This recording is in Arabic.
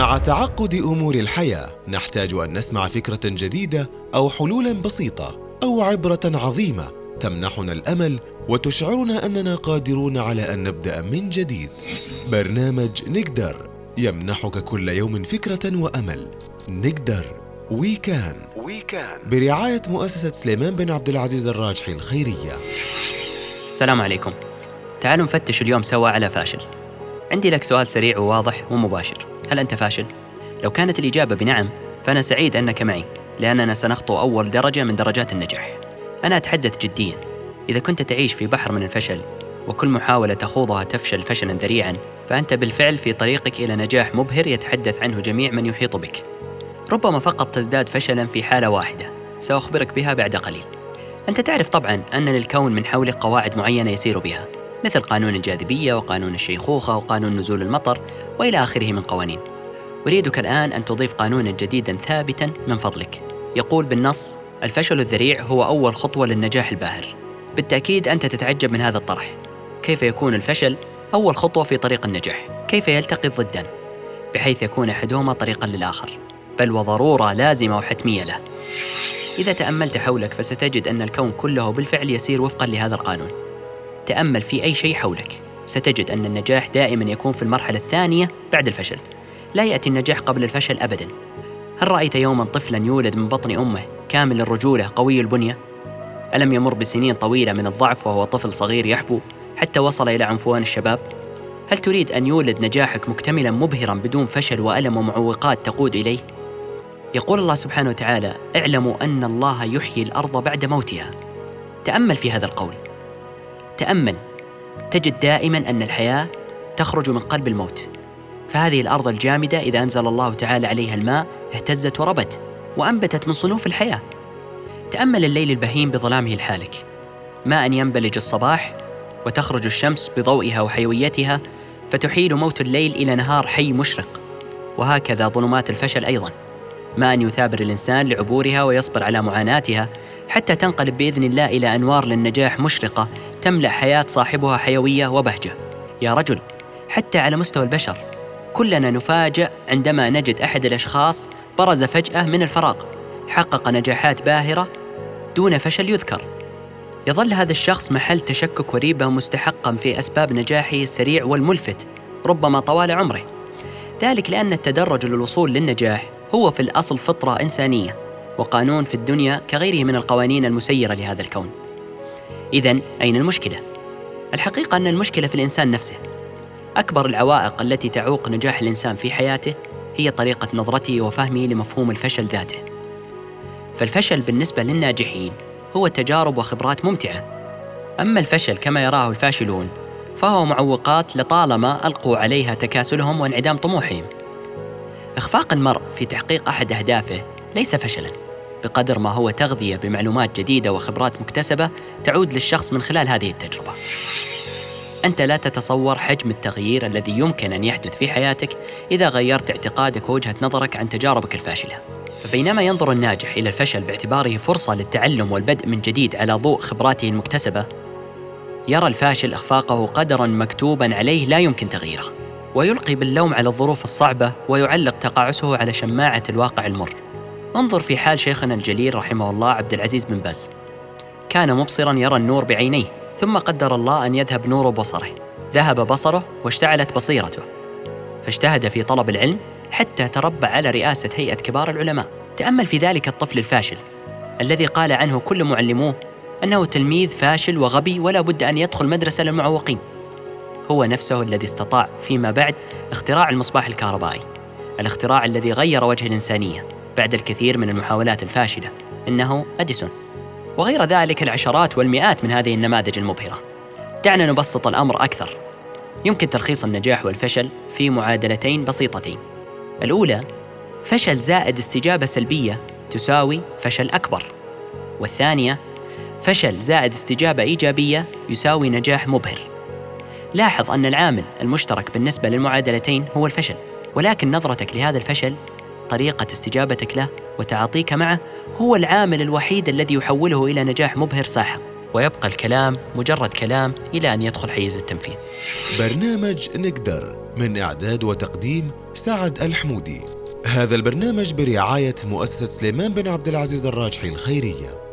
مع تعقد أمور الحياة نحتاج أن نسمع فكرة جديدة أو حلولا بسيطة أو عبرة عظيمة تمنحنا الأمل وتشعرنا أننا قادرون على أن نبدأ من جديد. برنامج نقدر يمنحك كل يوم فكرة وأمل. نقدر وي كان وي كان برعاية مؤسسة سليمان بن عبد العزيز الراجحي الخيرية. السلام عليكم. تعالوا نفتش اليوم سوا على فاشل. عندي لك سؤال سريع وواضح ومباشر. هل أنت فاشل؟ لو كانت الإجابة بنعم فأنا سعيد أنك معي لأننا سنخطو أول درجة من درجات النجاح. أنا أتحدث جديا. إذا كنت تعيش في بحر من الفشل وكل محاولة تخوضها تفشل فشلا ذريعا فأنت بالفعل في طريقك إلى نجاح مبهر يتحدث عنه جميع من يحيط بك. ربما فقط تزداد فشلا في حالة واحدة سأخبرك بها بعد قليل. أنت تعرف طبعا أن للكون من حولك قواعد معينة يسير بها. مثل قانون الجاذبية وقانون الشيخوخة وقانون نزول المطر وإلى آخره من قوانين. أريدك الآن أن تضيف قانونا جديدا ثابتا من فضلك. يقول بالنص الفشل الذريع هو أول خطوة للنجاح الباهر. بالتأكيد أنت تتعجب من هذا الطرح. كيف يكون الفشل؟ أول خطوة في طريق النجاح. كيف يلتقي الضدان بحيث يكون أحدهما طريقا للآخر. بل وضرورة لازمة وحتمية له. إذا تأملت حولك فستجد أن الكون كله بالفعل يسير وفقا لهذا القانون. تأمل في أي شيء حولك ستجد أن النجاح دائما يكون في المرحلة الثانية بعد الفشل لا يأتي النجاح قبل الفشل أبدا هل رأيت يوما طفلا يولد من بطن أمه كامل الرجولة قوي البنية؟ ألم يمر بسنين طويلة من الضعف وهو طفل صغير يحبو حتى وصل إلى عنفوان الشباب؟ هل تريد أن يولد نجاحك مكتملا مبهرا بدون فشل وألم ومعوقات تقود إليه؟ يقول الله سبحانه وتعالى: اعلموا أن الله يحيي الأرض بعد موتها. تأمل في هذا القول. تأمل. تجد دائما أن الحياة تخرج من قلب الموت. فهذه الأرض الجامدة إذا أنزل الله تعالى عليها الماء اهتزت وربت وأنبتت من صنوف الحياة. تأمل الليل البهيم بظلامه الحالك. ما أن ينبلج الصباح وتخرج الشمس بضوئها وحيويتها فتحيل موت الليل إلى نهار حي مشرق. وهكذا ظلمات الفشل أيضاً. ما أن يثابر الإنسان لعبورها ويصبر على معاناتها حتى تنقلب بإذن الله إلى أنوار للنجاح مشرقة تملأ حياة صاحبها حيوية وبهجة. يا رجل حتى على مستوى البشر كلنا نفاجأ عندما نجد أحد الأشخاص برز فجأة من الفراغ حقق نجاحات باهرة دون فشل يذكر. يظل هذا الشخص محل تشكك وريبة مستحقا في أسباب نجاحه السريع والملفت ربما طوال عمره. ذلك لأن التدرج للوصول للنجاح هو في الأصل فطرة إنسانية وقانون في الدنيا كغيره من القوانين المسيرة لهذا الكون. إذا أين المشكلة؟ الحقيقة أن المشكلة في الإنسان نفسه. أكبر العوائق التي تعوق نجاح الإنسان في حياته هي طريقة نظرته وفهمه لمفهوم الفشل ذاته. فالفشل بالنسبة للناجحين هو تجارب وخبرات ممتعة. أما الفشل كما يراه الفاشلون فهو معوقات لطالما ألقوا عليها تكاسلهم وانعدام طموحهم. إخفاق المرء في تحقيق أحد أهدافه ليس فشلا بقدر ما هو تغذية بمعلومات جديدة وخبرات مكتسبة تعود للشخص من خلال هذه التجربة. أنت لا تتصور حجم التغيير الذي يمكن أن يحدث في حياتك إذا غيرت اعتقادك ووجهة نظرك عن تجاربك الفاشلة. فبينما ينظر الناجح إلى الفشل باعتباره فرصة للتعلم والبدء من جديد على ضوء خبراته المكتسبة، يرى الفاشل إخفاقه قدرا مكتوبا عليه لا يمكن تغييره. ويلقي باللوم على الظروف الصعبة ويعلق تقاعسه على شماعة الواقع المر. انظر في حال شيخنا الجليل رحمه الله عبد العزيز بن باز. كان مبصرا يرى النور بعينيه ثم قدر الله أن يذهب نور بصره. ذهب بصره واشتعلت بصيرته. فاجتهد في طلب العلم حتى تربع على رئاسة هيئة كبار العلماء. تأمل في ذلك الطفل الفاشل الذي قال عنه كل معلموه أنه تلميذ فاشل وغبي ولا بد أن يدخل مدرسة للمعوقين. هو نفسه الذي استطاع فيما بعد اختراع المصباح الكهربائي الاختراع الذي غير وجه الإنسانية بعد الكثير من المحاولات الفاشلة إنه أديسون. وغير ذلك العشرات والمئات من هذه النماذج المبهرة. دعنا نبسط الأمر أكثر. يمكن تلخيص النجاح والفشل في معادلتين بسيطتين. الأولى فشل زائد استجابة سلبية تساوي فشل أكبر. والثانية فشل زائد استجابة إيجابية يساوي نجاح مبهر. لاحظ أن العامل المشترك بالنسبة للمعادلتين هو الفشل ولكن نظرتك لهذا الفشل طريقة استجابتك له وتعاطيك معه هو العامل الوحيد الذي يحوله إلى نجاح مبهر ساحق. ويبقى الكلام مجرد كلام إلى أن يدخل حيز التنفيذ. برنامج نقدر من إعداد وتقديم سعد الحمودي. هذا البرنامج برعاية مؤسسة سليمان بن عبد العزيز الراجحي الخيرية.